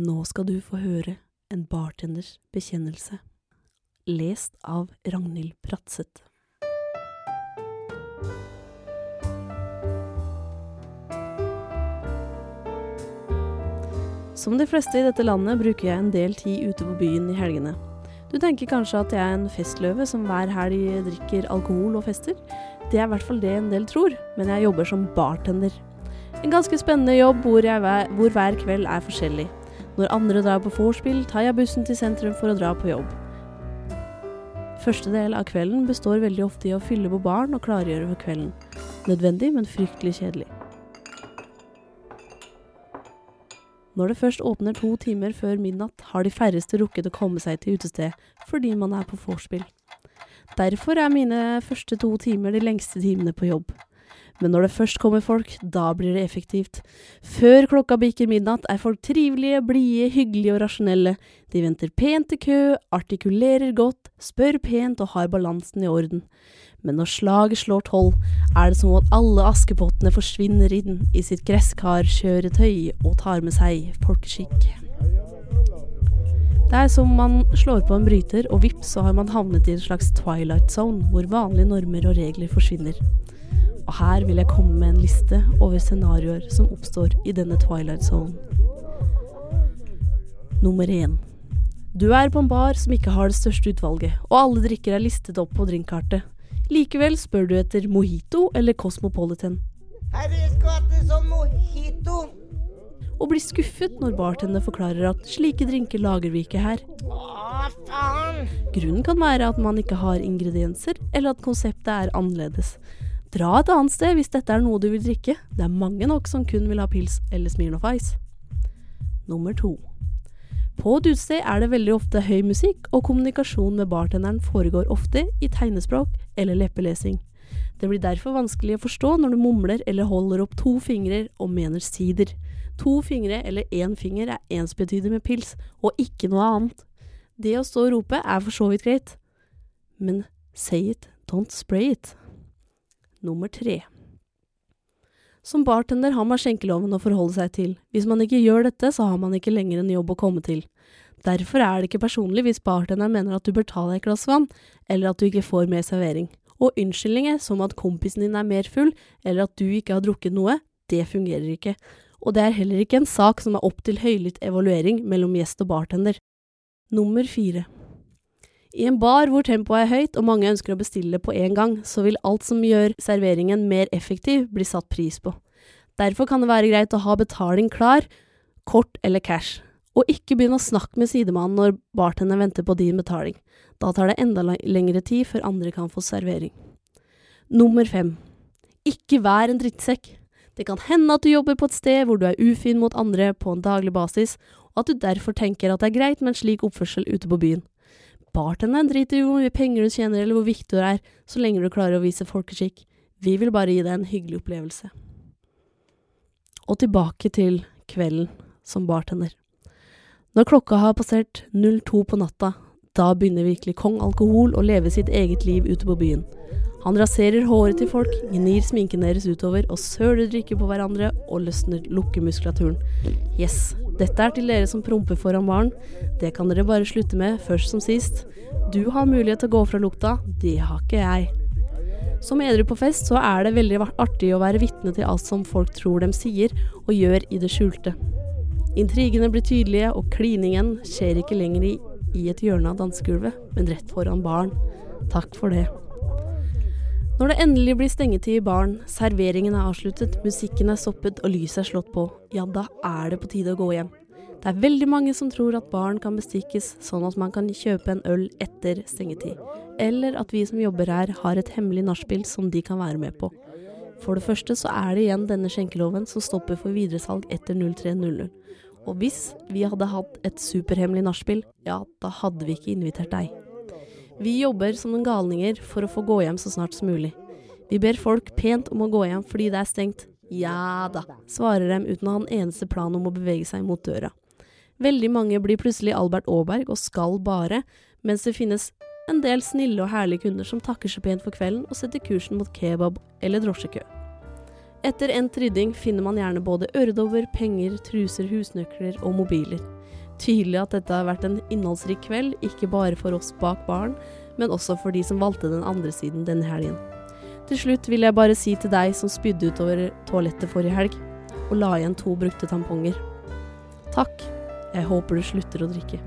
Nå skal du få høre en bartenders bekjennelse. Lest av Ragnhild Pratseth. Som de fleste i dette landet bruker jeg en del tid ute på byen i helgene. Du tenker kanskje at jeg er en festløve som hver helg drikker alkohol og fester. Det er i hvert fall det en del tror, men jeg jobber som bartender. En ganske spennende jobb hvor, jeg, hvor hver kveld er forskjellig. Når andre drar på vorspiel, tar jeg bussen til sentrum for å dra på jobb. Første del av kvelden består veldig ofte i å fylle på baren og klargjøre for kvelden. Nødvendig, men fryktelig kjedelig. Når det først åpner to timer før midnatt, har de færreste rukket å komme seg til utested fordi man er på vorspiel. Derfor er mine første to timer de lengste timene på jobb. Men når det først kommer folk, da blir det effektivt. Før klokka bikker midnatt er folk trivelige, blide, hyggelige og rasjonelle. De venter pent i kø, artikulerer godt, spør pent og har balansen i orden. Men når slaget slår tolv, er det som at alle askepottene forsvinner inn i sitt gresskarkjøretøy og tar med seg folkeskikk. Det er som man slår på en bryter, og vips så har man havnet i en slags twilight zone, hvor vanlige normer og regler forsvinner. Og her vil jeg komme med en liste over scenarioer som oppstår i denne twilight zone. Nummer én. Du er på en bar som ikke har det største utvalget, og alle drikker er listet opp på drinkkartet. Likevel spør du etter mojito eller Cosmopolitan. Herre, jeg mojito. Og blir skuffet når bartender forklarer at slike drinker lager vi ikke her. Faen! Grunnen kan være at man ikke har ingredienser, eller at konseptet er annerledes. Dra et annet sted hvis dette er noe du vil drikke. Det er mange nok som kun vil ha pils eller Smirnoff Ice. Nummer to. På et utested er det veldig ofte høy musikk, og kommunikasjon med bartenderen foregår ofte i tegnespråk eller leppelesing. Det blir derfor vanskelig å forstå når du mumler eller holder opp to fingre og mener sider. To fingre eller én finger er ensbetydende med pils, og ikke noe annet. Det å stå og rope er for så vidt greit, men say it, don't spray it. Nummer tre. Som bartender har man skjenkeloven å forholde seg til. Hvis man ikke gjør dette, så har man ikke lenger en jobb å komme til. Derfor er det ikke personlig hvis bartenderen mener at du bør ta deg et glass vann, eller at du ikke får mer servering. Og unnskyldninger som at kompisen din er mer full, eller at du ikke har drukket noe, det fungerer ikke. Og det er heller ikke en sak som er opp til høylytt evaluering mellom gjest og bartender. Nummer fire. I en bar hvor tempoet er høyt og mange ønsker å bestille på en gang, så vil alt som gjør serveringen mer effektiv, bli satt pris på. Derfor kan det være greit å ha betaling klar, kort eller cash, og ikke begynne å snakke med sidemannen når bartenderen venter på din betaling. Da tar det enda lengre tid før andre kan få servering. Nummer fem. Ikke vær en drittsekk. Det kan hende at du jobber på et sted hvor du er ufin mot andre på en daglig basis, og at du derfor tenker at det er greit med en slik oppførsel ute på byen. Bartenderen driter i hvor mye penger du tjener eller hvor viktig du er, så lenge du klarer å vise folkeskikk. Vi vil bare gi deg en hyggelig opplevelse. Og tilbake til kvelden som bartender. Når klokka har passert 02 på natta, da begynner virkelig kong alkohol å leve sitt eget liv ute på byen. Han raserer håret til folk, gnir sminken deres utover og søler drikke på hverandre og løsner lukkemuskulaturen. Yes, dette er til dere som promper foran barn. Det kan dere bare slutte med, først som sist. Du har mulighet til å gå fra lukta, det har ikke jeg. Som edru på fest så er det veldig artig å være vitne til alt som folk tror dem sier og gjør i det skjulte. Intrigene blir tydelige, og kliningen skjer ikke lenger i, i et hjørne av dansegulvet, men rett foran baren. Takk for det. Når det endelig blir stengetid i baren, serveringen er avsluttet, musikken er stoppet og lyset er slått på, ja, da er det på tide å gå hjem. Det er veldig mange som tror at baren kan bestikkes sånn at man kan kjøpe en øl etter stengetid, eller at vi som jobber her har et hemmelig nachspiel som de kan være med på. For det første så er det igjen denne skjenkeloven som stopper for videresalg etter 03.00. Og hvis vi hadde hatt et superhemmelig nachspiel, ja, da hadde vi ikke invitert deg. Vi jobber som noen galninger for å få gå hjem så snart som mulig. Vi ber folk pent om å gå hjem fordi det er stengt. Ja da, svarer dem uten å ha en eneste plan om å bevege seg mot døra. Veldig mange blir plutselig Albert Aaberg og skal bare, mens det finnes en del snille og herlige kunder som takker så pent for kvelden og setter kursen mot kebab eller drosjekø. Etter endt rydding finner man gjerne både øredobber, penger, truser, husnøkler og mobiler. Tydelig at dette har vært en innholdsrik kveld, ikke bare for oss bak baren, men også for de som valgte den andre siden denne helgen. Til slutt vil jeg bare si til deg som spydde utover toalettet forrige helg, og la igjen to brukte tamponger. Takk. Jeg håper du slutter å drikke.